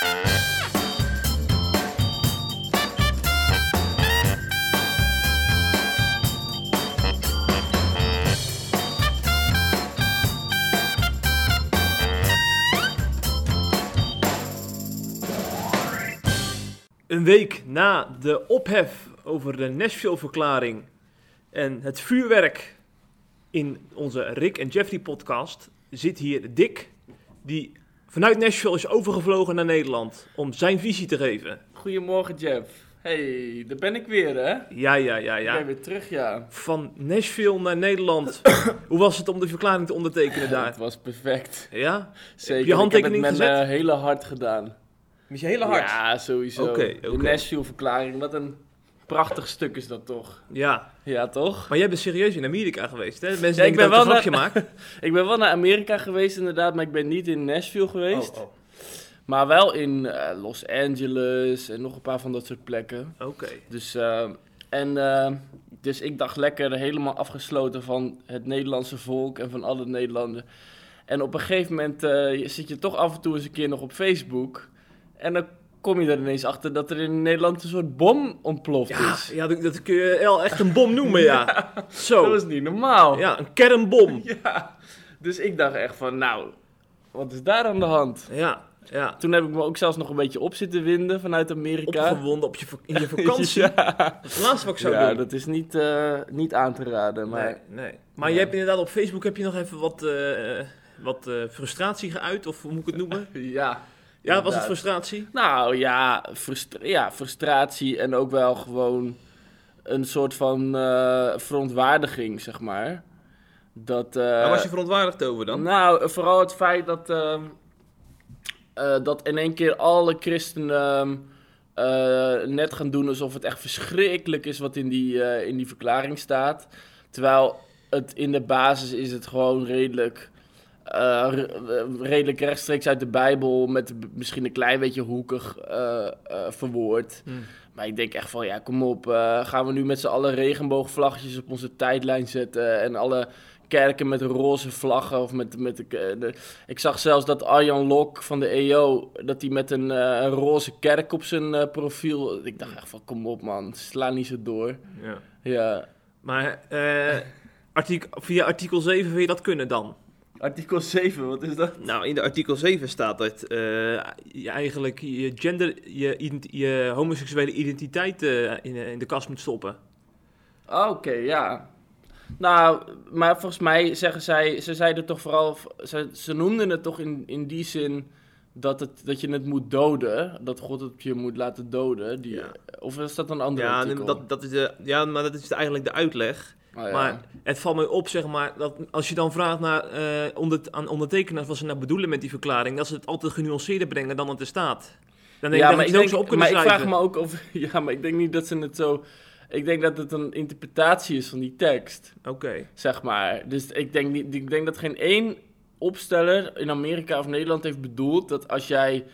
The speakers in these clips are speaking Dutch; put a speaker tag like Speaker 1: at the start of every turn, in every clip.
Speaker 1: Een week na de ophef over de Nashville-verklaring en het vuurwerk in onze Rick en Jeffrey podcast zit hier Dick, die vanuit Nashville is overgevlogen naar Nederland om zijn visie te geven.
Speaker 2: Goedemorgen Jeff. Hey, daar ben ik weer hè?
Speaker 1: Ja, ja, ja,
Speaker 2: Ik ben
Speaker 1: ja.
Speaker 2: weer terug ja.
Speaker 1: Van Nashville naar Nederland. Hoe was het om de verklaring te ondertekenen daar?
Speaker 2: Het was perfect.
Speaker 1: Ja?
Speaker 2: Zeker.
Speaker 1: je handtekening
Speaker 2: ik heb het met hele hart gedaan.
Speaker 1: Met je hele hart?
Speaker 2: Ja, sowieso.
Speaker 1: Oké,
Speaker 2: De
Speaker 1: oké.
Speaker 2: Nashville-verklaring, wat een prachtig stuk is dat toch?
Speaker 1: Ja.
Speaker 2: Ja, toch?
Speaker 1: Maar jij bent serieus in Amerika geweest, hè? Mensen
Speaker 2: Ja,
Speaker 1: denken
Speaker 2: ik ben
Speaker 1: dat ik een
Speaker 2: wel
Speaker 1: grapje maak.
Speaker 2: Ik ben wel naar Amerika geweest inderdaad, maar ik ben niet in Nashville geweest.
Speaker 1: Oh, oh.
Speaker 2: Maar wel in eh, Los Angeles en nog een paar van dat soort plekken.
Speaker 1: Oké.
Speaker 2: Dus, eh, en, eh, dus ik dacht lekker helemaal afgesloten van het Nederlandse volk en van alle Nederlanders. En op een gegeven moment zit je toch af en toe eens een keer nog op Facebook. En dan kom je er ineens achter dat er in Nederland een soort bom ontploft
Speaker 1: Ja,
Speaker 2: is.
Speaker 1: ja, dat, dat kun je wel echt een bom noemen, ja. Zo.
Speaker 2: Dat is niet normaal.
Speaker 1: Ja, een kernbom.
Speaker 2: Ja. Dus ik dacht echt van, nou, wat is daar aan de hand?
Speaker 1: Ja, ja.
Speaker 2: Toen heb ik me ook zelfs nog een beetje op zitten winden vanuit Amerika.
Speaker 1: Opgewonden op je, in je vakantie.
Speaker 2: ja,
Speaker 1: Dat is het laatste wat ik zou
Speaker 2: ja
Speaker 1: doen.
Speaker 2: dat is niet, eh, niet aan te raden. Maar
Speaker 1: Nee, nee. Maar
Speaker 2: Ja.
Speaker 1: je hebt inderdaad op Facebook heb je nog even wat, eh, wat eh, frustratie geuit, of hoe moet ik het noemen?
Speaker 2: ja.
Speaker 1: Ja, was het frustratie?
Speaker 2: Nou ja, frustra- ja, frustratie en ook wel gewoon een soort van eh, verontwaardiging, zeg maar. Dat, eh,
Speaker 1: was je verontwaardigd over dan?
Speaker 2: Nou, vooral het feit dat, ehm, eh, dat in één keer alle christenen ehm, eh, net gaan doen alsof het echt verschrikkelijk is wat in die, in die verklaring staat. Terwijl het in de basis is het gewoon redelijk, eh, re- redelijk rechtstreeks uit de Bijbel met misschien een klein beetje hoekig eh, eh, verwoord.
Speaker 1: Hm.
Speaker 2: Maar ik denk echt van, ja, kom op. eh, gaan we nu met z'n allen regenboogvlaggetjes op onze tijdlijn zetten en alle kerken met roze vlaggen of met, met de, de- ik zag zelfs dat Arjan Lok van de EO dat hij met een, eh, een roze kerk op zijn eh, profiel ik dacht echt van kom op man sla niet zo door
Speaker 1: Ja.
Speaker 2: ja
Speaker 1: Maar eh, artik via artikel 7 wil je dat kunnen dan?
Speaker 2: Artikel 7 wat is dat
Speaker 1: Nou, in de artikel 7 staat dat eh, je eigenlijk je gender, je, je homoseksuele identiteit eh, in, in de kast moet stoppen.
Speaker 2: Oké ja nou maar volgens mij zeggen zij ze zeiden toch vooral ze, ze noemden het toch in, in die zin dat, het, dat je het moet doden dat God het je moet laten doden die,
Speaker 1: Ja.
Speaker 2: of is dat een ander
Speaker 1: Ja,
Speaker 2: artikel
Speaker 1: dat, dat is de, ja, maar dat is eigenlijk de uitleg.
Speaker 2: Oh, ja.
Speaker 1: Maar het valt mij op, zeg maar, dat als je dan vraagt naar, eh, onder, aan ondertekenaars wat ze nou bedoelen met die verklaring, dat ze het altijd genuanceerder brengen dan het er staat. Dan denk
Speaker 2: ja,
Speaker 1: ik
Speaker 2: maar ik, denk,
Speaker 1: op
Speaker 2: maar ik vraag me ook of... Ja, maar ik denk niet dat ze het zo... Ik denk dat het een interpretatie is van die tekst,
Speaker 1: Oké.
Speaker 2: zeg maar. Dus ik denk, niet, ik denk dat geen één opsteller in Amerika of Nederland heeft bedoeld... dat als jij,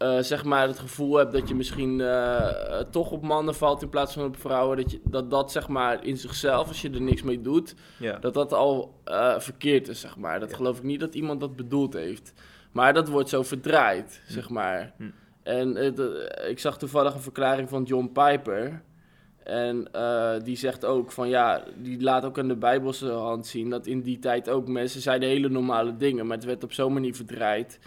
Speaker 2: eh, zeg maar, het gevoel hebt dat je misschien eh, eh, toch op mannen valt in plaats van op vrouwen... dat je, dat, dat, zeg maar, in zichzelf, als je er niks mee doet,
Speaker 1: Ja.
Speaker 2: dat dat al verkeerd is, zeg maar. Dat
Speaker 1: Ja.
Speaker 2: geloof ik niet dat iemand dat bedoeld heeft. Maar dat wordt zo verdraaid, zeg maar.
Speaker 1: Hm.
Speaker 2: En ik zag toevallig een verklaring van John Piper. En die zegt ook van ja, die laat ook aan de Bijbelse hand zien dat in die tijd ook mensen zeiden hele normale dingen, maar het werd op zo'n manier verdraaid.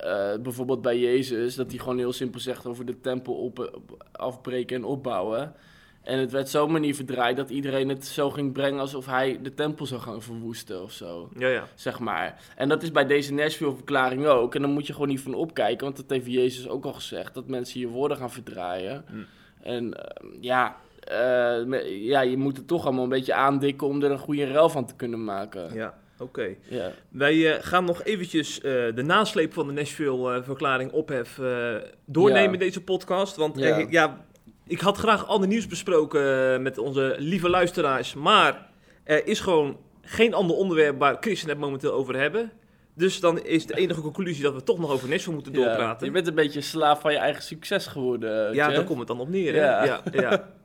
Speaker 2: Eh, bijvoorbeeld bij Jezus, dat hij gewoon heel simpel zegt over de tempel op, op- afbreken en opbouwen. En het werd zo'n manier verdraaid dat iedereen het zo ging brengen alsof hij de tempel zou gaan verwoesten of zo
Speaker 1: Ja, ja.
Speaker 2: zeg maar. En dat is bij deze Nashville-verklaring ook. En dan moet je gewoon niet van opkijken, want dat heeft Jezus ook al gezegd, dat mensen je woorden gaan verdraaien.
Speaker 1: Hm.
Speaker 2: En eh, ja, eh, ja, je moet het toch allemaal een beetje aandikken om er een goede ruil van te kunnen maken.
Speaker 1: Ja, oké.
Speaker 2: Ja.
Speaker 1: Wij eh, gaan nog eventjes eh, de nasleep van de Nashville-verklaring ophef eh, doornemen in deze podcast. Want
Speaker 2: Ja.
Speaker 1: ja, ik had graag al de nieuws besproken met onze lieve luisteraars. Maar er is gewoon geen ander onderwerp waar christenen het momenteel over hebben. Dus dan is de enige conclusie dat we toch nog over Nashville moeten
Speaker 2: Ja,
Speaker 1: doorpraten.
Speaker 2: Je bent een beetje slaaf van je eigen succes geworden.
Speaker 1: Ja,
Speaker 2: Jeff.
Speaker 1: daar komt het dan op neer. Hè?
Speaker 2: Ja.
Speaker 1: Ja. Ja,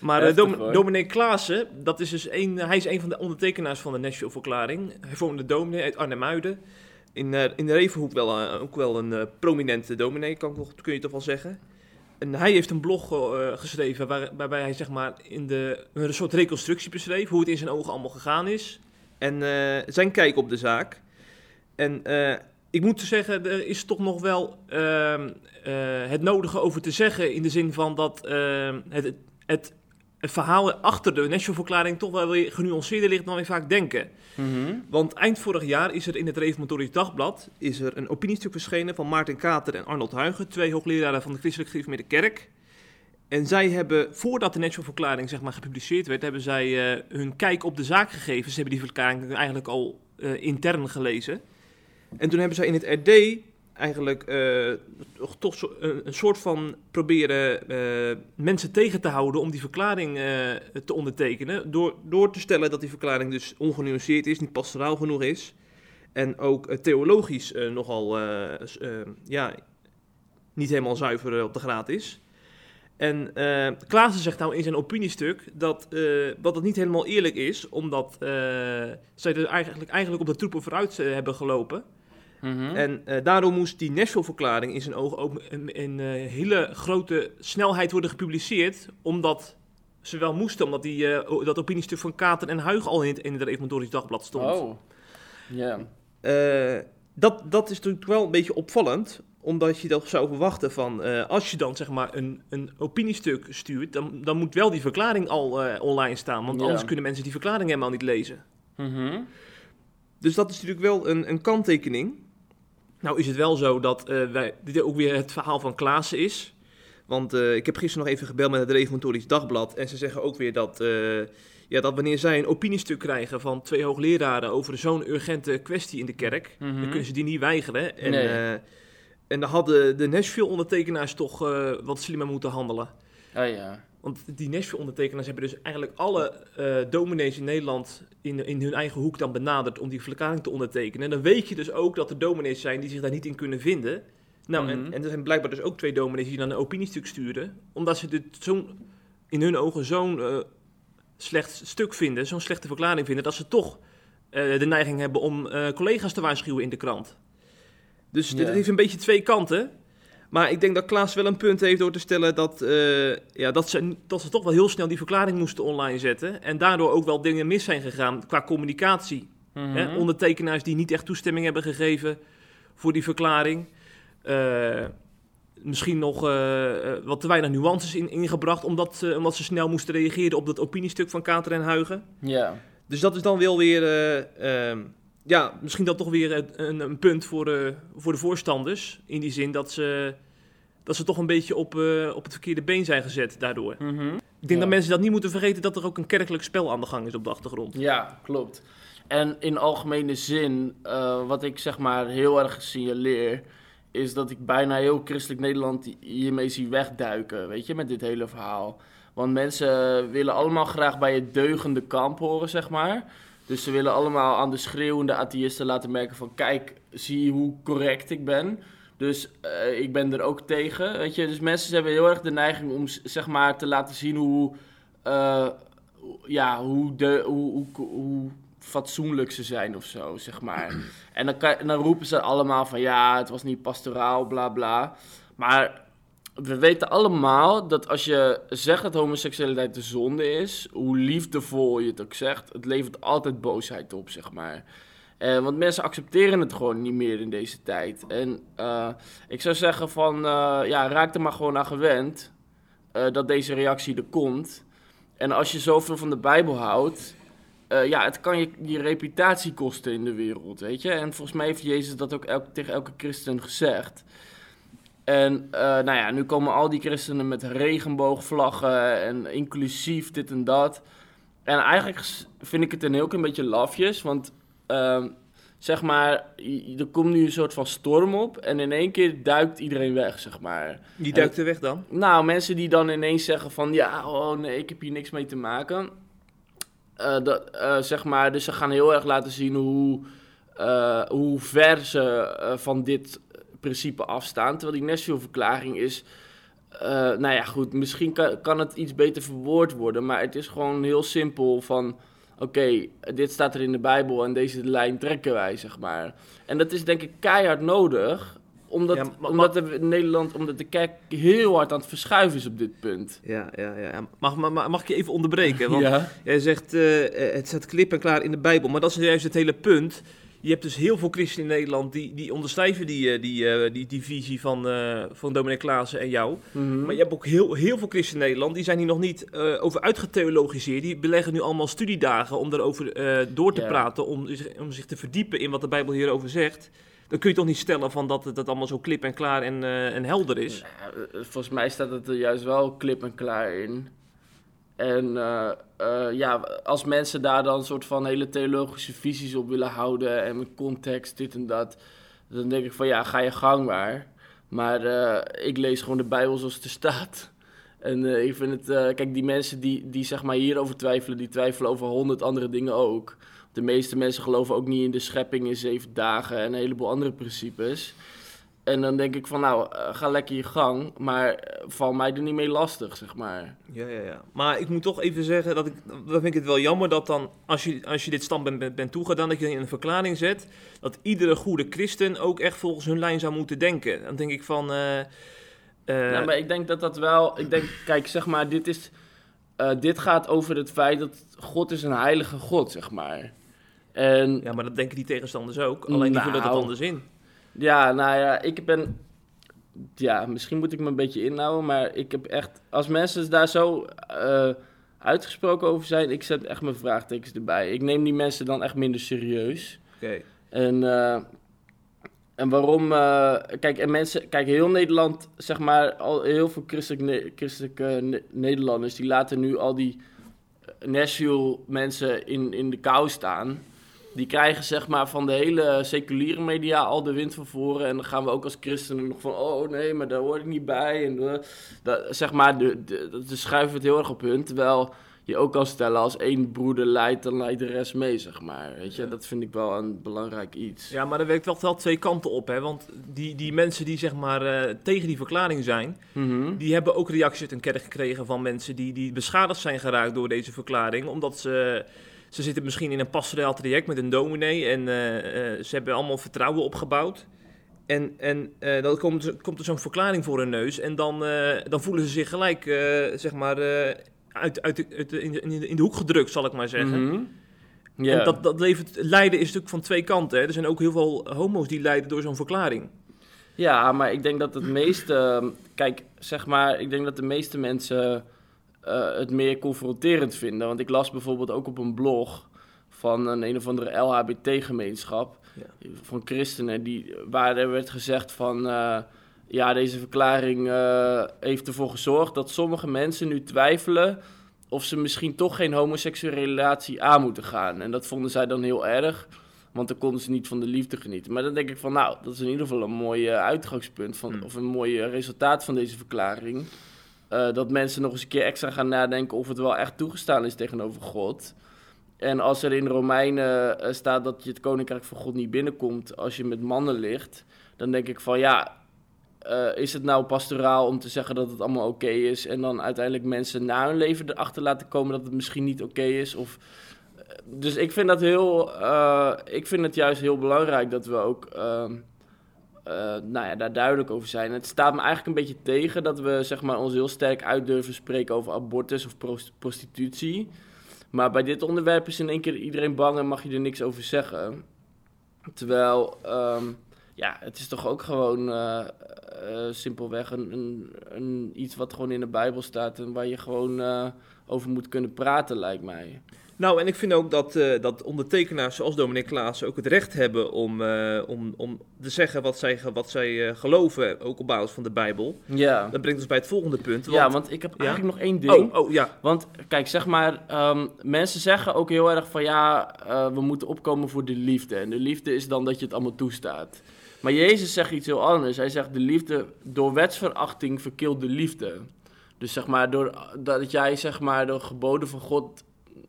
Speaker 1: Maar
Speaker 2: Heftig,
Speaker 1: Dom- dominee Klaassen, dat is dus een, hij is een van de ondertekenaars van de Nashville-verklaring. Hij vormde dominee uit Arnhem-Muiden. in, eh, in de Revenhoek wel, eh, ook wel een prominente dominee, kan, kun je toch wel zeggen. En hij heeft een blog geschreven waar, waarbij hij zeg maar in de, een soort reconstructie beschreef hoe het in zijn ogen allemaal gegaan is. En zijn kijk op de zaak. En ik moet zeggen, er is toch nog wel ehm, eh, het nodige over te zeggen. In de zin van dat ehm, het, het, het verhaal achter de Nashville-verklaring toch wel weer genuanceerder ligt dan we vaak denken.
Speaker 2: Mhm.
Speaker 1: Want eind vorig jaar is er in het Reformatorisch Dagblad is er een opiniestuk verschenen van Maarten Kater en Arnold Huigen, twee hoogleraren van de Christelijk Gereformeerde Kerk. En zij hebben, voordat de Nashville-verklaring zeg maar, gepubliceerd werd, hebben zij eh, hun kijk op de zaak gegeven. Ze hebben die verklaring eigenlijk al eh, intern gelezen. En toen hebben zij in het RD eigenlijk eh, toch- zo- een, soort van proberen eh, mensen tegen te houden om die verklaring eh, te ondertekenen. Door, door te stellen dat die verklaring dus ongenuanceerd is, niet pastoraal genoeg is. En ook theologisch nogal ja, niet helemaal zuiver op de graad is. En eh Klaassen zegt nou in zijn opiniestuk dat, dat het niet helemaal eerlijk is, omdat zij er eigenlijk, eigenlijk op de troepen vooruit hebben gelopen.
Speaker 2: Mhm.
Speaker 1: En eh, daardoor moest die Nashville-verklaring in zijn ogen ook in, in eh, hele grote snelheid worden gepubliceerd, omdat ze wel moesten, omdat die, eh, dat opiniestuk van Kater en Huig al in het, in het Reformatorisch Dagblad stond.
Speaker 2: Oh. Ja.
Speaker 1: Dat, dat is natuurlijk wel een beetje opvallend, omdat je dat zou verwachten van, als je dan zeg maar een, een opiniestuk stuurt, dan, dan moet wel die verklaring al online staan, want
Speaker 2: Ja.
Speaker 1: anders kunnen mensen die verklaring helemaal niet lezen.
Speaker 2: Mhm.
Speaker 1: Dus dat is natuurlijk wel een, een kanttekening. Nou is het wel zo dat eh, wij, dit ook weer het verhaal van Klaassen is. Want eh, ik heb gisteren nog even gebeld met het Reformatorisch Dagblad. En ze zeggen ook weer dat, eh, ja, dat wanneer zij een opiniestuk krijgen van twee hoogleraren over zo'n urgente kwestie in de kerk,
Speaker 2: Mhm.
Speaker 1: dan kunnen ze die niet weigeren. En,
Speaker 2: Nee.
Speaker 1: en dan hadden de Nashville-ondertekenaars toch wat slimmer moeten handelen.
Speaker 2: Ah ja.
Speaker 1: Want die Nashville-ondertekenaars hebben dus eigenlijk alle eh dominees in Nederland in, in hun eigen hoek dan benaderd om die verklaring te ondertekenen. En dan weet je dus ook dat er dominees zijn die zich daar niet in kunnen vinden. Nou,
Speaker 2: Mhm.
Speaker 1: en, en er zijn blijkbaar dus ook twee dominees die dan een opiniestuk sturen, omdat ze dit zo'n, in hun ogen zo'n eh, slecht stuk vinden, zo'n slechte verklaring vinden, dat ze toch eh, de neiging hebben om collega's te waarschuwen in de krant. Dus dit
Speaker 2: Ja.
Speaker 1: heeft een beetje twee kanten. Maar ik denk dat Klaas wel een punt heeft door te stellen dat, eh, ja, dat, ze, dat ze toch wel heel snel die verklaring moesten online zetten. En daardoor ook wel dingen mis zijn gegaan qua communicatie.
Speaker 2: Mhm.
Speaker 1: Hè? Ondertekenaars die niet echt toestemming hebben gegeven voor die verklaring. Eh, misschien nog eh, wat te weinig nuances in, ingebracht, omdat, ze- omdat ze snel moesten reageren op dat opiniestuk van Kater en Huigen.
Speaker 2: Ja.
Speaker 1: Dus dat is dan wel weer, eh, ehm, ja, misschien dat toch weer een, een punt voor, eh, voor de voorstanders. In die zin dat ze, dat ze toch een beetje op, eh, op het verkeerde been zijn gezet daardoor.
Speaker 2: Mhm.
Speaker 1: Ik denk
Speaker 2: Ja.
Speaker 1: dat mensen dat niet moeten vergeten dat er ook een kerkelijk spel aan de gang is op de achtergrond.
Speaker 2: Ja, klopt. En in algemene zin, eh, wat ik zeg maar heel erg signaleer, is dat ik bijna heel christelijk Nederland hiermee zie wegduiken, weet je, met dit hele verhaal. Want mensen willen allemaal graag bij het deugende kamp horen, zeg maar. Dus ze willen allemaal aan de schreeuwende atheïsten laten merken van, kijk, zie hoe correct ik ben. Dus eh, ik ben er ook tegen, weet je. Dus mensen hebben heel erg de neiging om, zeg maar, te laten zien hoe... eh, ja, hoe, de, hoe, hoe, fatsoenlijk ze zijn of zo, zeg maar. En dan, dan roepen ze allemaal van ja, het was niet pastoraal, bla bla. Maar we weten allemaal dat als je zegt dat homoseksualiteit de zonde is, hoe liefdevol je het ook zegt, het levert altijd boosheid op, zeg maar. Eh, want mensen accepteren het gewoon niet meer in deze tijd. En eh, ik zou zeggen van, eh, ja, raak er maar gewoon aan gewend dat deze reactie er komt. En als je zoveel van de Bijbel houdt, ja, het kan je je reputatie kosten in de wereld, weet je. En volgens mij heeft Jezus dat ook tegen elke christen gezegd. En eh, nou ja, nu komen al die christenen met regenboogvlaggen en inclusief dit en dat. En eigenlijk vind ik het een heel klein beetje lafjes, want ehm, zeg maar, er komt nu een soort van storm op en in één keer duikt iedereen weg, zeg maar.
Speaker 1: Die duikt er weg dan.
Speaker 2: Nou, mensen die dan ineens zeggen van ja, oh nee, ik heb hier niks mee te maken. Eh, dat, eh, zeg maar, dus ze gaan heel erg laten zien hoe, hoe ver ze van dit principe afstaan. Terwijl die Nashville-verklaring is, eh, nou ja, goed, misschien kan, kan het iets beter verwoord worden, maar het is gewoon heel simpel van oké, dit staat er in de Bijbel en deze lijn trekken wij, zeg maar. En dat is denk ik keihard nodig, omdat,
Speaker 1: Ja, maar-
Speaker 2: omdat de, Nederland, omdat de kerk heel hard aan het verschuiven is op dit punt.
Speaker 1: Ja, ja, ja. Mag, mag, mag ik je even onderbreken? Want
Speaker 2: ja.
Speaker 1: Jij zegt, eh, eh, het staat klip en klaar in de Bijbel. Maar dat is juist het hele punt. Je hebt dus heel veel christenen in Nederland die, die onderschrijven die, eh, die, eh, die, die visie van, eh van dominee Klaassen en jou.
Speaker 2: Mhm.
Speaker 1: Maar je hebt ook heel, heel veel christenen in Nederland, die zijn hier nog niet eh, over uitgetheologiseerd. Die beleggen nu allemaal studiedagen om erover eh door te praten, om, zich- om zich te verdiepen in wat de Bijbel hierover zegt. Dan kun je toch niet stellen van dat het dat allemaal zo klip en klaar en, en helder is.
Speaker 2: Nou, volgens mij staat het er juist wel klip en klaar in. En eh, eh, ja, als mensen daar dan een soort van hele theologische visies op willen houden en met context, dit en dat, dan denk ik van ja, ga je gang maar. Maar eh, ik lees gewoon de Bijbel zoals het er staat. En ik vind het, kijk, die mensen die, die zeg maar hierover twijfelen, die twijfelen over honderd andere dingen ook. De meeste mensen geloven ook niet in de schepping in zeven dagen en een heleboel andere principes. En dan denk ik van, nou, eh, ga lekker je gang, maar eh, val mij er niet mee lastig, zeg maar.
Speaker 1: Ja, ja, ja. Maar ik moet toch even zeggen dat ik, dan vind ik het wel jammer dat dan, als je, als je dit standpunt bent, bent toegedaan, dat je in een verklaring zet dat iedere goede christen ook echt volgens hun lijn zou moeten denken. Dan denk ik van, eh,
Speaker 2: nou, maar ik denk dat dat wel, ik denk, kijk, zeg maar, dit is, dit gaat over het feit dat God is een heilige God, zeg maar. En
Speaker 1: ja, maar dat denken die tegenstanders ook. Alleen die vullen dat
Speaker 2: Nou.
Speaker 1: anders in.
Speaker 2: Ja, nou ja, ik ben. Ja, misschien moet ik me een beetje inhouden, maar ik heb echt. Als mensen daar zo eh, uitgesproken over zijn, ik zet echt mijn vraagtekens erbij. Ik neem die mensen dan echt minder serieus.
Speaker 1: Oké.
Speaker 2: En, eh, en waarom? eh, kijk, en mensen, kijk, heel Nederland, zeg maar, al heel veel christelijke, Ne- christelijke Ne- Nederlanders, die laten nu al die Nashville mensen in, in de kou staan. Die krijgen zeg maar van de hele seculiere media al de wind van voren. En dan gaan we ook als christenen nog van, oh nee, maar daar hoor ik niet bij. En eh, dat, zeg maar, de, de, de schuiven het heel erg op hun. Terwijl je ook kan stellen, als één broeder leidt, dan leidt de rest mee, zeg maar. Weet je,
Speaker 1: Ja.
Speaker 2: dat vind ik wel een belangrijk iets.
Speaker 1: Ja, maar er werkt wel, wel twee kanten op, hè. Want die, die mensen die zeg maar eh, tegen die verklaring zijn,
Speaker 2: Mhm.
Speaker 1: die hebben ook reacties uit een kerk gekregen van mensen die, die beschadigd zijn geraakt door deze verklaring. Omdat ze, ze zitten misschien in een pastoraal traject met een dominee en eh, eh, ze hebben allemaal vertrouwen opgebouwd. En, en eh, dan komt, er- komt er zo'n verklaring voor hun neus en dan, dan voelen ze zich gelijk, zeg maar, uit, uit, de, uit de- in, de, in de- hoek gedrukt, zal ik maar zeggen.
Speaker 2: Mhm. Ja.
Speaker 1: En dat, dat levert, lijden is natuurlijk van twee kanten. Hè. Er zijn ook heel veel homo's die lijden door zo'n verklaring.
Speaker 2: Ja, maar ik denk dat het meeste... Kijk, zeg maar, ik denk dat de meeste mensen eh, het meer confronterend vinden. Want ik las bijvoorbeeld ook op een blog van een een of andere LHBT-gemeenschap...
Speaker 1: Ja.
Speaker 2: van christenen, die, waar er werd gezegd van... eh, ja, deze verklaring eh, heeft ervoor gezorgd dat sommige mensen nu twijfelen... of ze misschien toch geen homoseksuele relatie aan moeten gaan. En dat vonden zij dan heel erg... Want dan konden ze niet van de liefde genieten. Maar dan denk ik van, nou, dat is in ieder geval een mooi uitgangspunt van,
Speaker 1: Hmm.
Speaker 2: of een mooi resultaat van deze verklaring. Eh, dat mensen nog eens een keer extra gaan nadenken of het wel echt toegestaan is tegenover God. En als er in Romeinen eh, staat dat je het koninkrijk van God niet binnenkomt als je met mannen ligt, dan denk ik van ja, eh, is het nou pastoraal om te zeggen dat het allemaal oké is en dan uiteindelijk mensen na hun leven erachter laten komen dat het misschien niet oké is? Of dus ik vind dat heel. ik vind het juist heel belangrijk dat we ook. Eh, nou ja, daar duidelijk over zijn. Het staat me eigenlijk een beetje tegen dat we zeg maar, ons heel sterk uit durven spreken over abortus of prost- prostitutie. Maar bij dit onderwerp is in één keer iedereen bang en mag je er niks over zeggen. Terwijl, ehm, ja, het is toch ook gewoon eh, eh, simpelweg een, een, een, iets wat gewoon in de Bijbel staat en waar je gewoon eh, over moet kunnen praten, lijkt mij.
Speaker 1: Nou, en ik vind ook dat, eh, dat ondertekenaars zoals Dominic Klaas ook het recht hebben om, om, om te zeggen wat zij, wat zij geloven, ook op basis van de Bijbel.
Speaker 2: Ja.
Speaker 1: Dat brengt ons bij het volgende punt.
Speaker 2: Ja, want ik heb
Speaker 1: Ja?
Speaker 2: eigenlijk nog één ding.
Speaker 1: Oh, oh ja.
Speaker 2: Want kijk, zeg maar, ehm, mensen zeggen ook heel erg van ja, we moeten opkomen voor de liefde. En de liefde is dan dat je het allemaal toestaat. Maar Jezus zegt iets heel anders. Hij zegt de liefde, door wetsverachting verkilt de liefde. Dus zeg maar, door, dat jij zeg maar de geboden van God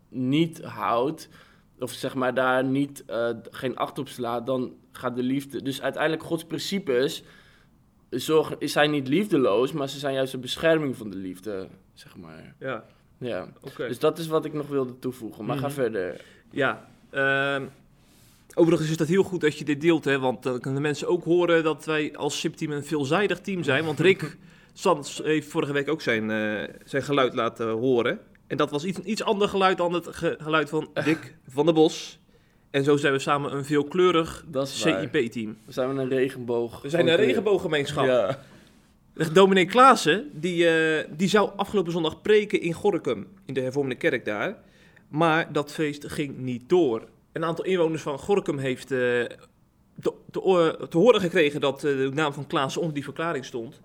Speaker 2: niet houdt, of zeg maar daar niet, eh, geen acht op slaat, dan gaat de liefde... Dus uiteindelijk Gods principes zorgen, zijn niet liefdeloos, maar ze zijn juist een bescherming van de liefde, zeg maar.
Speaker 1: ja.
Speaker 2: Ja.
Speaker 1: Oké.
Speaker 2: Dus dat is wat ik nog wilde toevoegen. Maar ga
Speaker 1: Mhm.
Speaker 2: verder.
Speaker 1: Ja, ehm, overigens is dat heel goed dat je dit deelt, hè, want dan kunnen de mensen ook horen dat wij als SIP-team een veelzijdig team zijn. Want Rick Sands heeft vorige week ook zijn, eh, zijn geluid laten horen. En dat was iets, iets ander geluid dan het ge- geluid van Dick van der Bos. En zo zijn we samen een veelkleurig. CIP-team.
Speaker 2: We zijn een regenboog.
Speaker 1: We zijn een regenbooggemeenschap.
Speaker 2: Ja.
Speaker 1: Dominee Klaassen, die, eh, die zou afgelopen zondag preken in Gorinchem, in de hervormde kerk daar. Maar dat feest ging niet door. Een aantal inwoners van Gorinchem heeft eh, te, te, te horen gekregen dat eh, de naam van Klaassen onder die verklaring stond.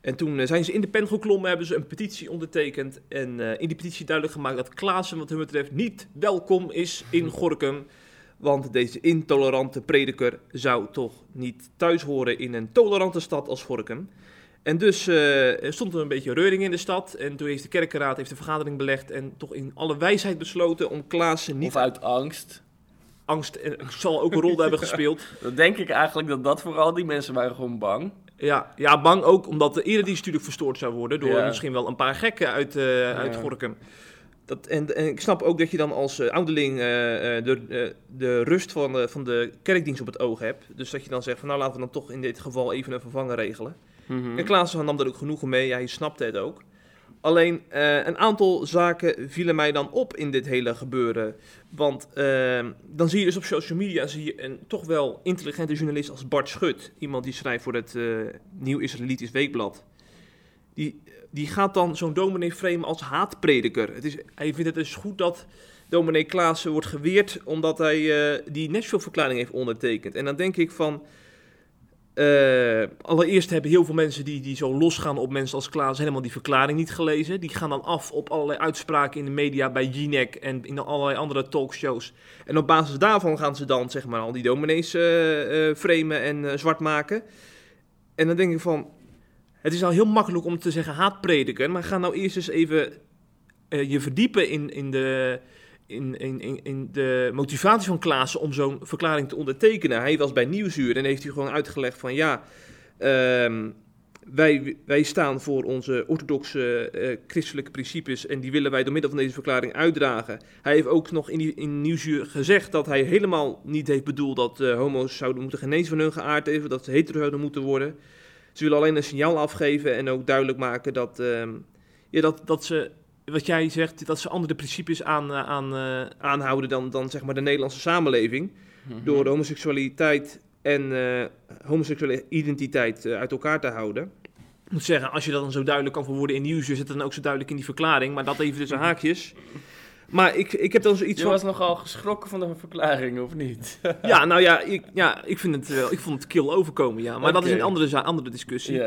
Speaker 1: En toen eh, zijn ze in de pen geklommen, hebben ze een petitie ondertekend. En in die petitie duidelijk gemaakt dat Klaassen wat hun betreft niet welkom is in Gorinchem. Want deze intolerante prediker zou toch niet thuis horen in een tolerante stad als Gorinchem. En dus stond er een beetje reuring in de stad. En toen heeft de kerkenraad heeft de vergadering belegd. En toch in alle wijsheid besloten om Klaassen niet
Speaker 2: Of uit angst.
Speaker 1: Angst. Zal ook een rol hebben gespeeld.
Speaker 2: Dan denk ik eigenlijk dat dat vooral die mensen waren gewoon bang.
Speaker 1: Ja, ja, bang ook omdat de eredienst natuurlijk verstoord zou worden. Door
Speaker 2: Ja.
Speaker 1: misschien wel een paar gekken uit, uit
Speaker 2: Ja.
Speaker 1: Gorinchem. Dat, en, en ik snap ook dat je dan als eh, ouderling eh, de, de rust van de, van de kerkdienst op het oog hebt. Dus dat je dan zegt van nou laten we dan toch in dit geval even een vervanger regelen.
Speaker 2: Mhm.
Speaker 1: En Klaassen nam er ook genoegen mee, hij snapte het ook. Alleen eh, een aantal zaken vielen mij dan op in dit hele gebeuren. Want eh, dan zie je dus op social media zie je een toch wel intelligente journalist als Bart Schut. Iemand die schrijft voor het eh, Nieuw Israëlitisch Weekblad. Die, die gaat dan zo'n dominee framen als haatprediker. Het is, hij vindt het dus goed dat dominee Klaassen wordt geweerd omdat hij eh, die Nashville-verklaring heeft ondertekend. En dan denk ik van... eh, allereerst hebben heel veel mensen die, die zo losgaan op mensen als Klaas helemaal die verklaring niet gelezen. Die gaan dan af op allerlei uitspraken in de media bij Jinek en in allerlei andere talkshows. En op basis daarvan gaan ze dan zeg maar al die dominees eh, framen en zwart maken. En dan denk ik van, het is al heel makkelijk om te zeggen haatprediken, maar ga nou eerst eens even je verdiepen in, in, de, in, in, in, de motivatie van Klaassen om zo'n verklaring te ondertekenen. Hij was bij Nieuwsuur en heeft hij gewoon uitgelegd van ja, ehm, wij, wij staan voor onze orthodoxe eh, christelijke principes en die willen wij door middel van deze verklaring uitdragen. Hij heeft ook nog in, die, in Nieuwsuur gezegd dat hij helemaal niet heeft bedoeld dat eh, homo's zouden moeten genezen van hun geaardheid, dat ze hetero zouden moeten worden. Ze willen alleen een signaal afgeven en ook duidelijk maken dat, ehm, ja, dat, dat ze, wat jij zegt, dat ze andere principes aan, eh, aan, eh, aanhouden dan, dan zeg maar de Nederlandse samenleving.
Speaker 2: Mhm.
Speaker 1: Door de homoseksualiteit en eh, homoseksuele identiteit uit elkaar te houden. Ik moet zeggen, als je dat dan zo duidelijk kan verwoorden in nieuwsuur, zit het dan ook zo duidelijk in die verklaring. Maar dat even tussen haakjes. Maar ik, ik heb dan zoiets
Speaker 2: Je
Speaker 1: van...
Speaker 2: was nogal geschrokken van de verklaring, of niet?
Speaker 1: Ja, nou ja, ik, ja ik, vind het, wel- ik vond het kil overkomen, ja. Maar dat is een andere, andere discussie.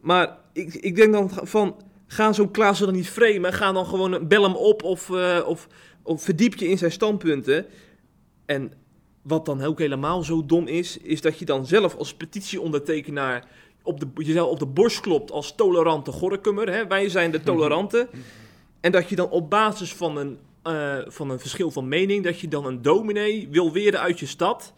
Speaker 1: Maar ik, ik denk dan van, ga zo'n Klaassen dan niet framen. Ga dan gewoon, eh, bel hem op of, eh, of, of verdiep je in zijn standpunten. En wat dan ook helemaal zo dom is, is dat je dan zelf als petitieondertekenaar op de, jezelf op de borst klopt als tolerante Gorkummer. Hè? Wij zijn de toleranten. En dat je dan op basis van een, eh, van een verschil van mening, dat je dan een dominee wil weren uit je stad.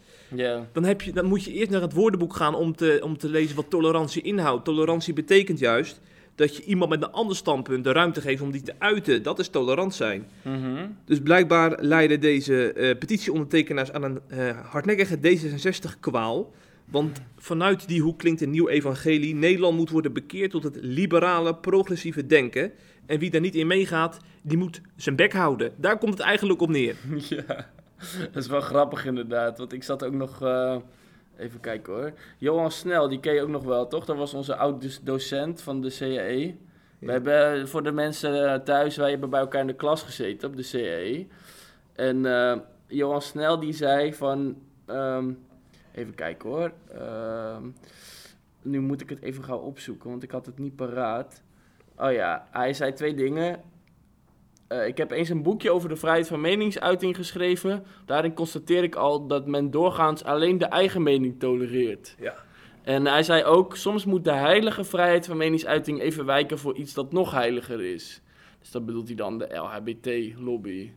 Speaker 1: Dan, heb je, dan moet je eerst naar het woordenboek gaan om te, om te lezen wat tolerantie inhoudt. Tolerantie betekent juist dat je iemand met een ander standpunt de ruimte geeft om die te uiten. Dat is tolerant zijn.
Speaker 2: Mhm.
Speaker 1: Dus blijkbaar leiden deze eh, petitieondertekenaars aan een eh, hardnekkige D66-kwaal. Want vanuit die hoek klinkt een nieuw evangelie. Nederland moet worden bekeerd tot het liberale, progressieve denken. En wie daar niet in meegaat, die moet zijn bek houden. Daar komt het eigenlijk op neer.
Speaker 2: Ja, dat is wel grappig inderdaad. Want ik zat ook nog. eh, even kijken hoor. Johan Snel, die ken je ook nog wel, toch? Dat was onze oud-docent van de CAE. We hebben eh, voor de mensen eh, thuis, wij hebben bij elkaar in de klas gezeten op de CAE. En eh, Johan Snel die zei van. ehm, even kijken hoor. Ehm, nu moet ik het even gaan opzoeken, want ik had het niet paraat. Oh ja, hij zei twee dingen. Eh, ik heb eens een boekje over de vrijheid van meningsuiting geschreven. Daarin constateer ik al dat men doorgaans alleen de eigen mening tolereert.
Speaker 1: Ja.
Speaker 2: En hij zei ook, soms moet de heilige vrijheid van meningsuiting even wijken voor iets dat nog heiliger is. Dus dat bedoelt hij dan de LHBT-lobby.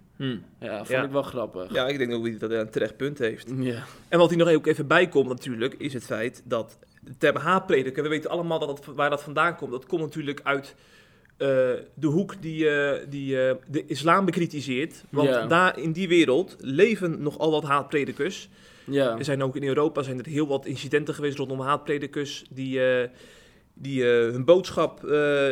Speaker 2: Ja, vond
Speaker 1: Ja.
Speaker 2: ik wel grappig.
Speaker 1: Ja, ik denk ook dat hij een terecht punt heeft.
Speaker 2: Ja.
Speaker 1: En wat hier nog ook even bij komt natuurlijk, is het feit dat de term haatprediker, we weten allemaal dat het, waar dat vandaan komt. Dat komt natuurlijk uit eh, de hoek die, eh, die eh, de islam bekritiseert. Want daar in die wereld leven nogal wat haatpredikers.
Speaker 2: Ja.
Speaker 1: Er zijn ook in Europa zijn er heel wat incidenten geweest rondom haatpredikers die, die hun boodschap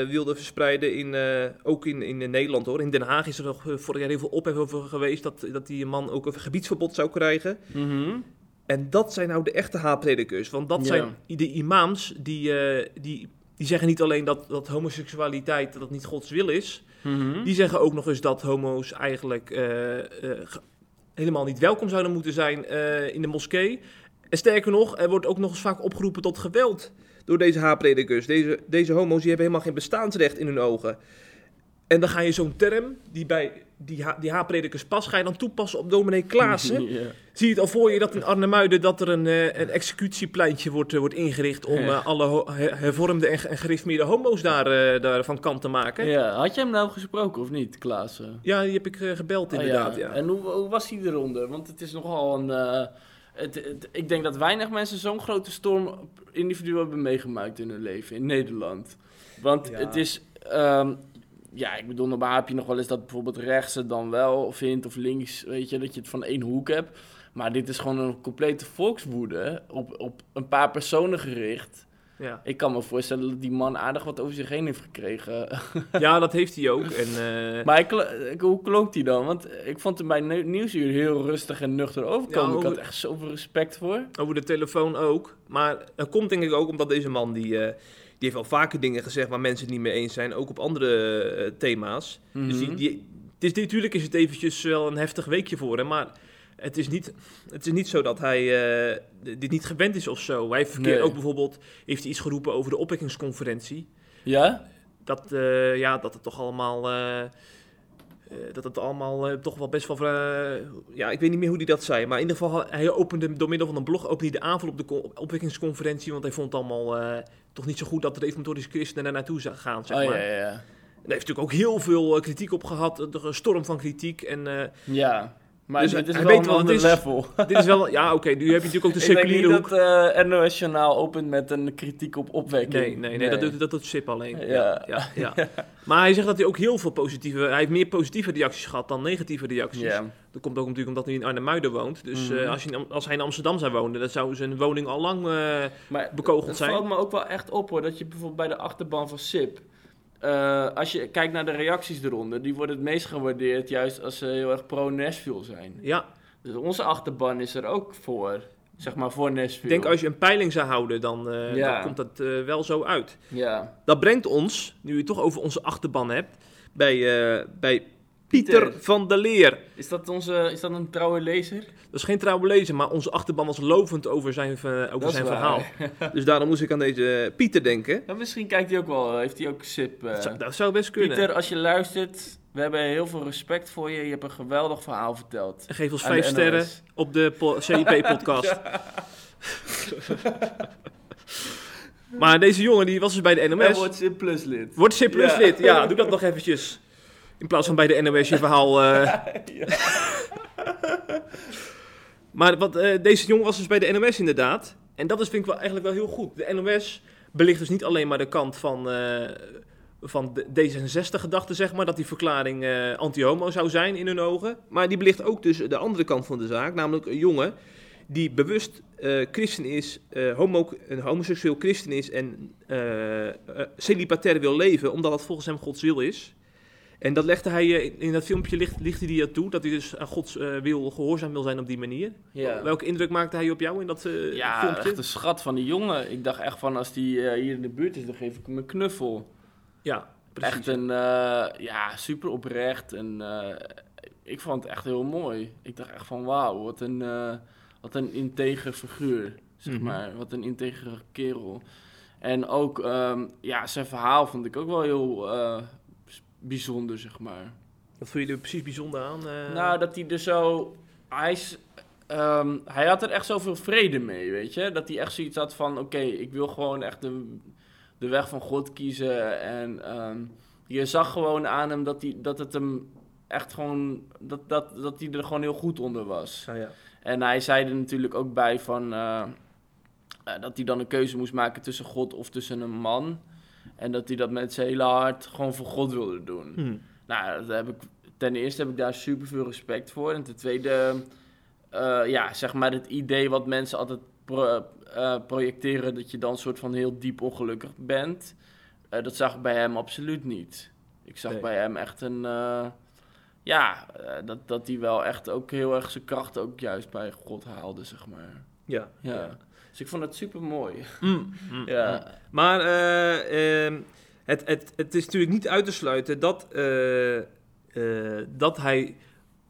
Speaker 1: wilden verspreiden. In, ook in, in Nederland hoor. In Den Haag is er nog vorig jaar heel veel ophef over geweest dat, dat die man ook een gebiedsverbod zou krijgen.
Speaker 2: Mhm.
Speaker 1: En dat zijn nou de echte haatpredikers. Want dat zijn de imams die, die, die zeggen niet alleen dat, dat homoseksualiteit dat niet Gods wil is.
Speaker 2: Mhm.
Speaker 1: Die zeggen ook nog eens dat homo's eigenlijk eh, eh, helemaal niet welkom zouden moeten zijn eh, in de moskee. En sterker nog, er wordt ook nog eens vaak opgeroepen tot geweld door deze haatpredikers. Deze, deze homo's die hebben helemaal geen bestaansrecht in hun ogen. En dan ga je zo'n term die bij die, ha die haatpredikers past, ga je dan toepassen op dominee Klaassen.
Speaker 2: Ja.
Speaker 1: Zie je het al voor je dat in Arnhemuiden dat er een, eh, een executiepleintje wordt, eh, wordt ingericht om
Speaker 2: Ja.
Speaker 1: eh, alle hervormde en, en gereformeerde homo's daar, daar van kant te maken? Ja,
Speaker 2: Ja, had je hem nou gesproken of niet, Klaassen?
Speaker 1: die heb ik gebeld inderdaad.
Speaker 2: Ah,
Speaker 1: ja.
Speaker 2: En hoe, hoe was hij eronder? Want het is nogal een... het, het- ik denk dat weinig mensen zo'n grote storm individueel hebben meegemaakt in hun leven in Nederland. Want
Speaker 1: Ja.
Speaker 2: het is... ehm, ja, ik bedoel, normaal heb je nog wel eens dat bijvoorbeeld rechts het dan wel vindt of links, weet je, dat je het van één hoek hebt. Maar dit is gewoon een complete volkswoede op, op een paar personen gericht.
Speaker 1: Ja.
Speaker 2: Ik kan me voorstellen dat die man aardig wat over zich heen heeft gekregen.
Speaker 1: ja, dat heeft hij ook. En, eh,
Speaker 2: Maar ik, ik- hoe klonk die dan? Want ik vond hem bij Nieuw- Nieuwsuur heel rustig en nuchter overkomen.
Speaker 1: Ja,
Speaker 2: ik had echt zoveel respect voor.
Speaker 1: over de telefoon ook. Maar dat komt denk ik ook omdat deze man, die, eh, die heeft al vaker dingen gezegd waar mensen het niet mee eens zijn. Ook op andere eh, thema's. Dus die,
Speaker 2: Mhm.
Speaker 1: die, het is, natuurlijk is het eventjes wel een heftig weekje voor hem, maar het is niet, het is niet zo dat hij eh, dit niet gewend is of zo. Hij heeft verkeerd
Speaker 2: Nee.
Speaker 1: ook bijvoorbeeld heeft hij iets geroepen over de opwekkingsconferentie.
Speaker 2: Ja?
Speaker 1: Dat, eh, ja, dat het toch allemaal... eh, dat het allemaal eh, toch wel best wel... eh, ja, ik weet niet meer hoe hij dat zei. Maar in ieder geval, hij opende door middel van een blog opende hij de aanval op de co- opwekkingsconferentie. Want hij vond het allemaal toch niet zo goed dat de reformatorische christenen daar naartoe zou gaan, zeg
Speaker 2: oh
Speaker 1: maar.
Speaker 2: ja, ja, ja.
Speaker 1: En daar heeft natuurlijk ook heel veel kritiek op gehad. eh, Een storm van kritiek. En
Speaker 2: Ja. Maar
Speaker 1: Dus
Speaker 2: dit is wel een
Speaker 1: het
Speaker 2: ander level.
Speaker 1: dit is wel... Ja, oké, nu heb je natuurlijk ook de
Speaker 2: ik denk
Speaker 1: seculiere
Speaker 2: niet dat eh NOS Journaal opent met een kritiek op opwekking.
Speaker 1: Nee, nee, nee, dat doet, dat doet SIP alleen. Ja.
Speaker 2: Ja.
Speaker 1: Ja, ja, Maar hij zegt dat hij ook heel veel positieve... Hij heeft meer positieve reacties gehad dan negatieve reacties.
Speaker 2: Ja.
Speaker 1: Dat komt ook natuurlijk omdat hij in Arnhem-Muiden woont. Dus eh,
Speaker 2: Mhm.
Speaker 1: als, hij als hij in Amsterdam zou wonen, dan zou zijn woning al lang... eh,
Speaker 2: Maar
Speaker 1: Bekogeld
Speaker 2: het
Speaker 1: zijn.
Speaker 2: valt me ook wel echt op hoor, dat je bijvoorbeeld bij de achterban van SIP... eh, als je kijkt naar de reacties eronder, die worden het meest gewaardeerd juist als ze heel erg pro-Nashville zijn.
Speaker 1: ja,
Speaker 2: Dus onze achterban is er ook voor, zeg maar voor Nashville.
Speaker 1: ik denk als je een peiling zou houden, dan, eh,
Speaker 2: Ja.
Speaker 1: dan komt dat eh, wel zo uit.
Speaker 2: Ja.
Speaker 1: Dat brengt ons, nu je het toch over onze achterban hebt, bij, bij Pieter,
Speaker 2: Pieter.
Speaker 1: van der Leer.
Speaker 2: Is dat, onze, is dat een trouwe lezer?
Speaker 1: Dat is geen trouwe lezer, maar onze achterban was lovend over zijn, eh, over
Speaker 2: Dat
Speaker 1: zijn verhaal. Dus daarom moest ik aan deze Pieter denken.
Speaker 2: Ja, misschien kijkt hij ook wel, heeft hij ook SIP. eh.
Speaker 1: Dat zou, dat zou best kunnen.
Speaker 2: Pieter, als je luistert, we hebben heel veel respect voor je. Je hebt een geweldig verhaal verteld.
Speaker 1: En geef ons vijf sterren op de po- CIP-podcast. maar deze jongen die was dus bij de NOS.
Speaker 2: Hij wordt SIP Plus lid.
Speaker 1: Wordt C plus
Speaker 2: Ja.
Speaker 1: lid. Ja, doe dat nog eventjes. In plaats van bij de NOS je verhaal... eh. maar wat, eh, deze jongen was dus bij de NOS inderdaad. En dat is, vind ik wel, eigenlijk wel heel goed. De NOS belicht dus niet alleen maar de kant van, eh, van de D66-gedachte, zeg maar. Dat die verklaring anti-homo zou zijn in hun ogen. Maar die belicht ook dus de andere kant van de zaak. Namelijk een jongen die bewust christen is, homo, een homoseksueel christen is en celibatair wil leven, omdat dat volgens hem Gods wil is. En dat legde hij, eh, in- in dat filmpje licht, lichtte hij dat toe, dat hij dus aan Gods eh, wil gehoorzaam wil zijn op die manier.
Speaker 2: Ja.
Speaker 1: Welke indruk maakte hij op jou in dat eh,
Speaker 2: Ja,
Speaker 1: filmpje?
Speaker 2: echt een schat van die jongen. Ik dacht echt van, als die eh, hier in de buurt is, dan geef ik hem een knuffel.
Speaker 1: Ja, precies.
Speaker 2: Echt een, eh, ja, super oprecht. En eh, ik vond het echt heel mooi. Ik dacht echt van, wauw, wat een, eh, wat een integer figuur, zeg
Speaker 1: Mhm.
Speaker 2: maar. Wat een integere kerel. En ook, ehm, ja, zijn verhaal vond ik ook wel heel eh, bijzonder, zeg maar.
Speaker 1: Wat vond je er precies bijzonder aan? eh?
Speaker 2: Nou, dat hij er zo. Hij, is, ehm, hij had er echt zoveel vrede mee, weet je? Dat hij echt zoiets had van: oké, ik wil gewoon echt de, de weg van God kiezen. En ehm, je zag gewoon aan hem dat, hij, dat het hem echt gewoon. Dat, dat, dat hij er gewoon heel goed onder was.
Speaker 1: Ah, ja.
Speaker 2: En hij zei er natuurlijk ook bij van. eh, eh, dat hij dan een keuze moest maken tussen God of tussen een man. En dat hij dat met zijn hele hart gewoon voor God wilde doen.
Speaker 1: Hm.
Speaker 2: Nou, dat heb ik, ten eerste heb ik daar super veel respect voor. En ten tweede, eh, ja, zeg maar het idee wat mensen altijd pro- eh, projecteren... dat je dan soort van heel diep ongelukkig bent... eh, dat zag ik bij hem absoluut niet. Ik zag
Speaker 1: Nee.
Speaker 2: bij hem echt een... eh, ja, eh, dat, dat hij wel echt ook heel erg zijn kracht ook juist bij God haalde, zeg maar.
Speaker 1: Ja.
Speaker 2: Ja. Dus ik vond het super mooi.
Speaker 1: Mm, mm,
Speaker 2: Ja.
Speaker 1: mm. Maar eh, ehm, het, het, het is natuurlijk niet uit te sluiten dat, eh, eh, dat hij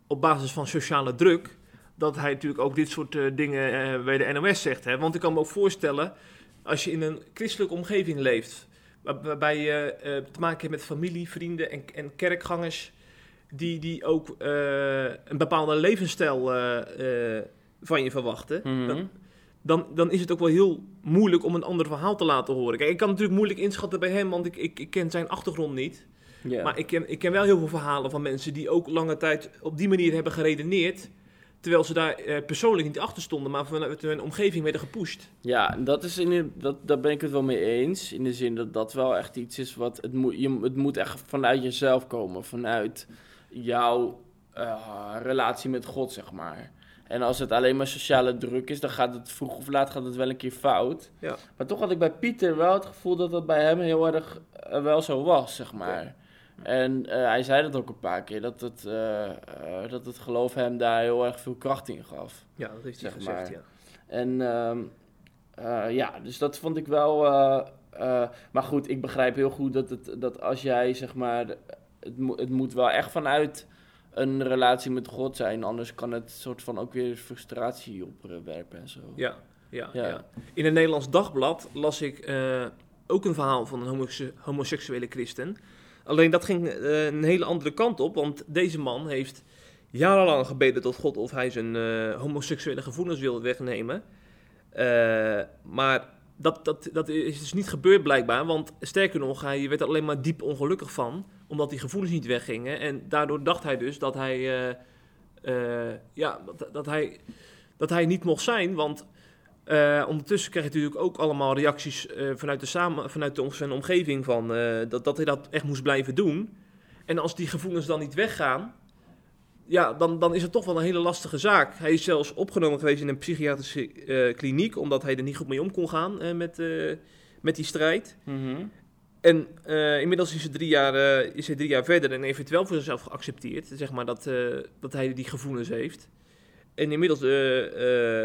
Speaker 1: op basis van sociale druk, dat hij natuurlijk ook dit soort eh, dingen bij de NOS zegt. Hè? Want ik kan me ook voorstellen, als je in een christelijke omgeving leeft, waar- waarbij je eh, te maken hebt met familie, vrienden en, en kerkgangers, die, die ook eh, een bepaalde levensstijl van je verwachten,
Speaker 2: Mhm.
Speaker 1: dan, dan, dan is het ook wel heel moeilijk om een ander verhaal te laten horen. Kijk, ik kan natuurlijk moeilijk inschatten bij hem, want ik, ik, ik ken zijn achtergrond niet. Maar ik ken, ik ken wel heel veel verhalen van mensen die ook lange tijd op die manier hebben geredeneerd. Terwijl ze daar eh, persoonlijk niet achter stonden, maar vanuit hun omgeving werden gepusht.
Speaker 2: Ja, dat is in, dat, daar ben ik het wel mee eens. In de zin dat dat wel echt iets is wat. Het moet, je, het moet echt vanuit jezelf komen. Vanuit jouw eh, relatie met God, zeg maar. En als het alleen maar sociale druk is, dan gaat het vroeg of laat gaat het wel een keer fout.
Speaker 1: Ja.
Speaker 2: Maar toch had ik bij Pieter wel het gevoel dat dat bij hem heel erg eh, wel zo was, zeg maar. En eh, hij zei dat ook een paar keer, dat het, eh, dat het geloof hem daar heel erg veel kracht in gaf.
Speaker 1: Ja, dat heeft hij
Speaker 2: Zeg
Speaker 1: gezegd,
Speaker 2: maar.
Speaker 1: ja.
Speaker 2: En ehm, eh, ja, dus dat vond ik wel. maar goed, ik begrijp heel goed dat, het, dat als jij zeg maar. Het, mo- het moet wel echt vanuit een relatie met God zijn, anders kan het soort van ook weer frustratie opwerpen en zo.
Speaker 1: Ja, ja,
Speaker 2: Ja.
Speaker 1: ja. In een Nederlands dagblad las ik eh, ook een verhaal van een homose- homoseksuele christen. Alleen dat ging eh, een hele andere kant op, want deze man heeft jarenlang gebeden tot God of hij zijn eh, homoseksuele gevoelens wilde wegnemen. Maar dat, dat, dat is dus niet gebeurd blijkbaar, want sterker nog, hij werd er alleen maar diep ongelukkig van, omdat die gevoelens niet weggingen. En daardoor dacht hij dus dat hij, eh, eh, ja, dat, dat hij, dat hij niet mocht zijn, want eh, ondertussen kreeg hij natuurlijk ook allemaal reacties vanuit, de samen, vanuit de, zijn omgeving van, dat, dat hij dat echt moest blijven doen. En als die gevoelens dan niet weggaan, ja, dan, dan is het toch wel een hele lastige zaak. Hij is zelfs opgenomen geweest in een psychiatrische kliniek, omdat hij er niet goed mee om kon gaan met, met die strijd.
Speaker 2: Mhm.
Speaker 1: En eh, inmiddels is hij, drie jaar, eh, is jaar verder en wel voor zichzelf geaccepteerd. Zeg maar dat, eh, dat hij die gevoelens heeft. En inmiddels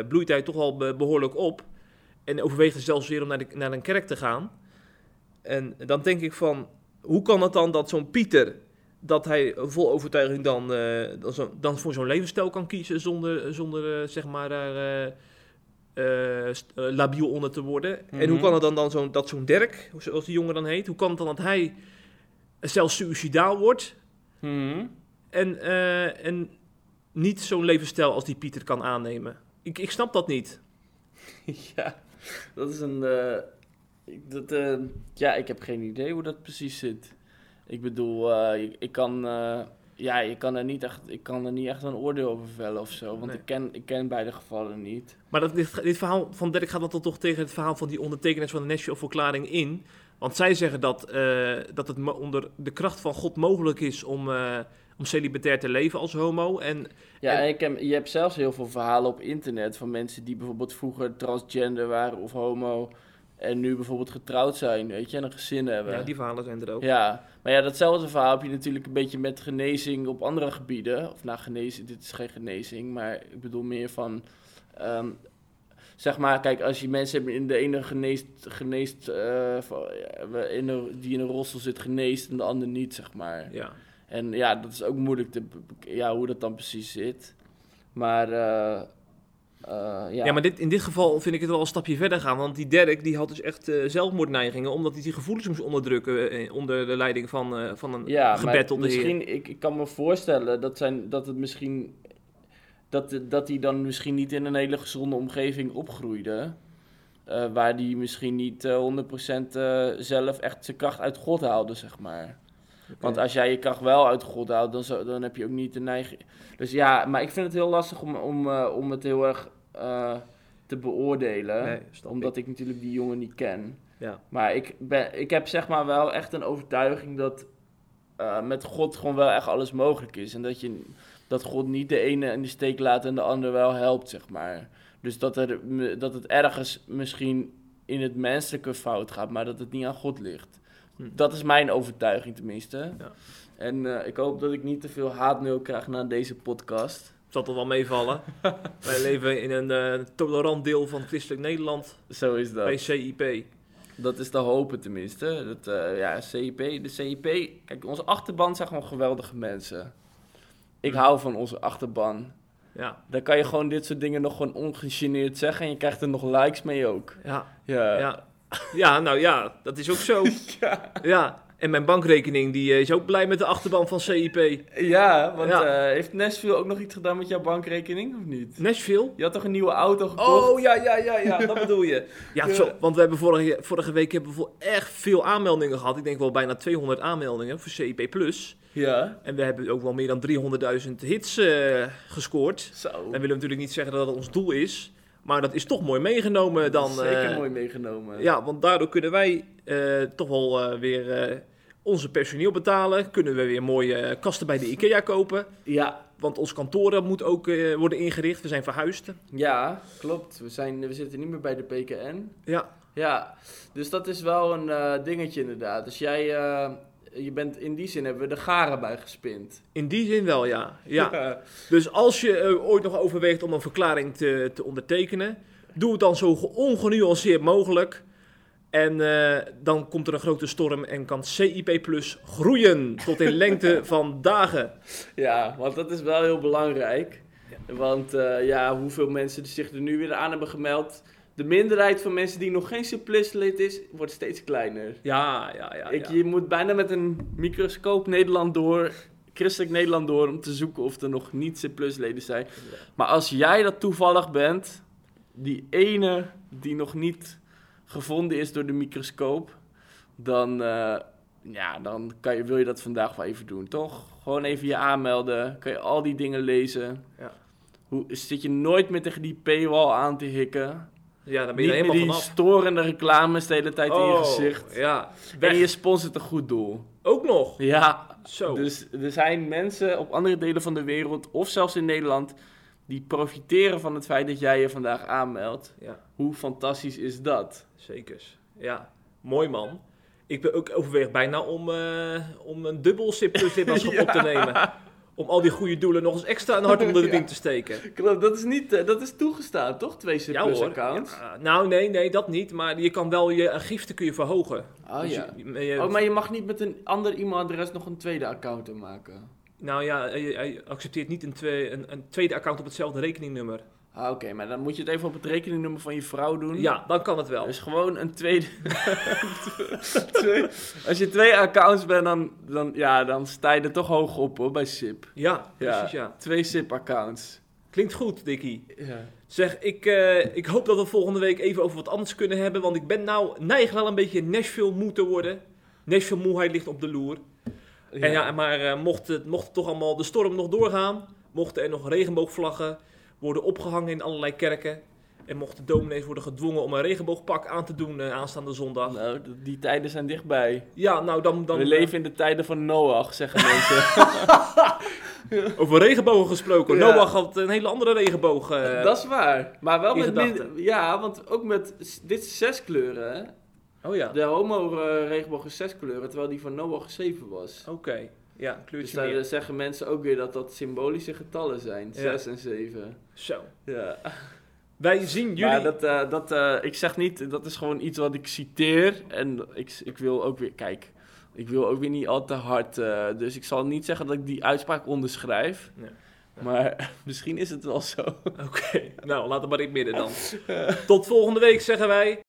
Speaker 1: bloeit hij toch al be- behoorlijk op. En overweegt er zelfs weer om naar, de, naar een kerk te gaan. En dan denk ik van, hoe kan het dan dat zo'n Pieter, dat hij vol overtuiging dan, dan, dan voor zo'n levensstijl kan kiezen zonder, zonder zeg maar daar labiel onder te worden. En hoe
Speaker 2: Mhm.
Speaker 1: kan het dan, dan zo'n, dat zo'n Dirk, zoals die jongen dan heet, hoe kan het dan dat hij zelfs suicidaal wordt
Speaker 2: Mhm.
Speaker 1: en, eh, en niet zo'n levensstijl als die Pieter kan aannemen? Ik, ik snap dat niet.
Speaker 2: ja, dat is een. eh, dat, eh, ja, ik heb geen idee hoe dat precies zit. Ik bedoel, eh, ik, ik kan. Ja, je kan er niet echt, ik kan er niet echt een oordeel over vellen of zo. Want
Speaker 1: Nee.
Speaker 2: ik, ken, ik ken beide gevallen niet.
Speaker 1: Maar dat, dit, dit verhaal van Dirk gaat dan toch tegen het verhaal van die ondertekenaars van de Nashville-verklaring in. Want zij zeggen dat, eh, dat het onder de kracht van God mogelijk is om, eh, om celibatair te leven als homo. En
Speaker 2: Ja,
Speaker 1: En-
Speaker 2: en ik heb, je hebt zelfs heel veel verhalen op internet van mensen die bijvoorbeeld vroeger transgender waren of homo. En nu bijvoorbeeld getrouwd zijn, weet je, en een gezin hebben.
Speaker 1: ja, die verhalen zijn er ook.
Speaker 2: Ja, maar ja, datzelfde verhaal heb je natuurlijk een beetje met genezing op andere gebieden. Of nou, genezing, dit is geen genezing, maar ik bedoel meer van... ehm, zeg maar, kijk, als je mensen hebt in de ene geneest, geneest eh, in een, die in een rolstoel zit, geneest en de ander niet, zeg maar.
Speaker 1: Ja.
Speaker 2: En ja, dat is ook moeilijk te... Ja, hoe dat dan precies zit. Maar, eh, eh, ja.
Speaker 1: Ja. maar dit, in dit geval vind ik het wel een stapje verder gaan. Want die Dirk die had dus echt eh, zelfmoordneigingen. Omdat hij die gevoelens moest onderdrukken. eh, onder de leiding van, van een
Speaker 2: Ja,
Speaker 1: gebed
Speaker 2: misschien, ik, ik kan me voorstellen dat, zijn, dat het misschien. Dat, dat hij dan misschien niet in een hele gezonde omgeving opgroeide. waar hij misschien niet eh, 100% eh, zelf echt zijn kracht uit God haalde, zeg maar. Want als jij je kracht wel uit God haalt, dan, dan heb je ook niet de neiging. Dus ja, maar ik vind het heel lastig om, om, eh, om het heel erg. eh, te beoordelen.
Speaker 1: Nee,
Speaker 2: omdat ik. natuurlijk die jongen niet ken.
Speaker 1: Ja.
Speaker 2: Maar ik, ben, ik heb zeg maar wel echt een overtuiging dat eh, met God gewoon wel echt alles mogelijk is. En dat, je, dat God niet de ene in de steek laat en de ander wel helpt, zeg maar. Dus dat, er, dat het ergens misschien in het menselijke fout gaat, maar dat het niet aan God ligt.
Speaker 1: Hm.
Speaker 2: Dat is mijn overtuiging tenminste.
Speaker 1: Ja.
Speaker 2: En eh, ik hoop dat ik niet te veel haatmail krijg na deze podcast.
Speaker 1: Zal toch wel meevallen. Wij leven in een eh, tolerant deel van christelijk Nederland
Speaker 2: Zo is dat.
Speaker 1: bij CIP.
Speaker 2: Dat is te hopen tenminste. Dat, eh, ja, CIP, de CIP... Kijk, onze achterban zijn gewoon geweldige mensen. Ik hou van onze achterban.
Speaker 1: Ja,
Speaker 2: Dan kan je gewoon dit soort dingen nog gewoon ongegeneerd zeggen... en je krijgt er nog likes mee ook.
Speaker 1: ja,
Speaker 2: Ja.
Speaker 1: ja. Ja, nou ja, dat is ook zo.
Speaker 2: Ja,
Speaker 1: Ja, en mijn bankrekening die eh, is ook blij met de achterban van CIP.
Speaker 2: Ja, want
Speaker 1: Ja.
Speaker 2: eh, heeft Nashville ook nog iets gedaan met jouw bankrekening, of niet?
Speaker 1: Nashville?
Speaker 2: Je had toch een nieuwe auto gekocht?
Speaker 1: Oh, ja, ja, ja, ja, dat bedoel je. Ja,
Speaker 2: Ja.
Speaker 1: Zo, want we hebben vorige, vorige week hebben we echt veel aanmeldingen gehad. Ik denk wel bijna 200 aanmeldingen voor CIP+.
Speaker 2: Ja.
Speaker 1: En we hebben ook wel meer dan 300.000 hits eh, gescoord.
Speaker 2: Zo.
Speaker 1: Dan willen we natuurlijk niet zeggen dat dat ons doel is. Maar dat is toch mooi meegenomen dan.
Speaker 2: Zeker
Speaker 1: eh,
Speaker 2: mooi meegenomen.
Speaker 1: Ja, want daardoor kunnen wij eh, toch wel eh, weer onze personeel betalen. Kunnen we weer mooie kasten bij de IKEA kopen.
Speaker 2: Ja,
Speaker 1: Want ons kantoor moet ook worden ingericht. We zijn verhuisd.
Speaker 2: ja klopt. We, zijn, we zitten niet meer bij de PKN.
Speaker 1: Ja,
Speaker 2: Ja, dus dat is wel een dingetje inderdaad. Dus jij, je bent in die zin hebben we de garen bij gespind.
Speaker 1: in die zin wel, ja. ja. Dus als je eh, ooit nog overweegt om een verklaring te, te ondertekenen, doe het dan zo ongenuanceerd mogelijk. En eh, dan komt er een grote storm en kan CIP Plus groeien tot in lengte van dagen.
Speaker 2: Ja, want dat is wel heel belangrijk. Want eh, ja, hoeveel mensen zich er nu weer aan hebben gemeld. De minderheid van mensen die nog geen Simplis lid is, wordt steeds kleiner.
Speaker 1: Ja, ja, ja.
Speaker 2: Ik,
Speaker 1: ja.
Speaker 2: Je moet bijna met een microscoop Nederland door, christelijk Nederland door, om te zoeken of er nog niet Simplis leden zijn. Maar als jij dat toevallig bent, die ene die nog niet gevonden is door de microscoop, dan, eh, ja, dan kan je, wil je dat vandaag wel even doen, toch? Gewoon even je aanmelden, kan je al die dingen lezen.
Speaker 1: Ja.
Speaker 2: Hoe, zit je nooit meer tegen die paywall aan te hikken?
Speaker 1: Ja, dan ben je
Speaker 2: Niet meer
Speaker 1: helemaal
Speaker 2: die
Speaker 1: vanaf.
Speaker 2: storende reclames de hele tijd in je
Speaker 1: Oh,
Speaker 2: gezicht.
Speaker 1: Ja,
Speaker 2: En je sponsort een goed doel.
Speaker 1: Ook nog.
Speaker 2: Ja,
Speaker 1: Zo.
Speaker 2: dus er zijn mensen op andere delen van de wereld, of zelfs in Nederland, die profiteren van het feit dat jij je vandaag aanmeldt.
Speaker 1: Ja,
Speaker 2: Hoe fantastisch is dat?
Speaker 1: zeker. Ja, mooi man. Ik ben ook overweeg bijna om, eh, om een dubbel CIP Plus lidmaatschap
Speaker 2: Ja.
Speaker 1: op te nemen. Om al die goede doelen nog eens extra een hart onder de riem te steken.
Speaker 2: Klopt, dat is, niet, eh, dat is toegestaan, toch? Twee C
Speaker 1: Ja
Speaker 2: plus
Speaker 1: hoor.
Speaker 2: accounts.
Speaker 1: Ja, nou, nee, nee, dat niet. Maar je kan wel je giften kun je verhogen.
Speaker 2: Oh
Speaker 1: Dus
Speaker 2: ja.
Speaker 1: je- je-
Speaker 2: Oh, maar je mag niet met een ander e-mailadres nog een tweede account maken.
Speaker 1: Nou ja, hij, hij accepteert niet een, twee, een, een tweede account op hetzelfde rekeningnummer.
Speaker 2: Ah, Oké, maar dan moet je het even op het rekeningnummer van je vrouw doen.
Speaker 1: Ja, dan kan het wel.
Speaker 2: Dus gewoon een tweede. twee- als je twee accounts bent, dan, dan, ja, dan sta je er toch hoog op hoor, bij SIP.
Speaker 1: Ja, precies ja.
Speaker 2: Twee SIP-accounts.
Speaker 1: Klinkt goed, Dikkie.
Speaker 2: Ja.
Speaker 1: Zeg, ik, eh, ik hoop dat we volgende week even over wat anders kunnen hebben. Want ik ben nou neig wel een beetje Nashville moe te worden. Nashville moeheid ligt op de loer. En ja, maar eh, mocht, het, mocht het toch allemaal de storm nog doorgaan, mochten er nog regenboogvlaggen worden opgehangen in allerlei kerken. En mochten dominees worden gedwongen om een regenboogpak aan te doen eh, aanstaande zondag.
Speaker 2: Nou, die tijden zijn dichtbij.
Speaker 1: Ja, nou dan... dan
Speaker 2: We
Speaker 1: eh,
Speaker 2: leven in de tijden van Noach, zeggen mensen.
Speaker 1: Over regenbogen gesproken.
Speaker 2: Ja.
Speaker 1: Noach had een hele andere regenboog. eh,
Speaker 2: dat is waar. Maar wel met minder- Ja, want ook met... Dit is zes kleuren, hè?
Speaker 1: Oh ja,
Speaker 2: De homo-regenboog is zes kleuren, terwijl die van Noach zeven was.
Speaker 1: oké. Ja, een
Speaker 2: Dus
Speaker 1: kleurtje
Speaker 2: daar
Speaker 1: meer.
Speaker 2: zeggen mensen ook weer dat dat symbolische getallen zijn.
Speaker 1: Ja.
Speaker 2: Zes en zeven.
Speaker 1: Zo.
Speaker 2: Ja.
Speaker 1: Wij zien jullie...
Speaker 2: Maar dat, eh, dat, eh, ik zeg niet, dat is gewoon iets wat ik citeer. En ik, ik wil ook weer, kijk, ik wil ook weer niet al te hard. eh, dus ik zal niet zeggen dat ik die uitspraak onderschrijf.
Speaker 1: Nee.
Speaker 2: Maar misschien is het wel zo.
Speaker 1: Oké, nou laten we maar in het midden dan. Tot volgende week zeggen wij.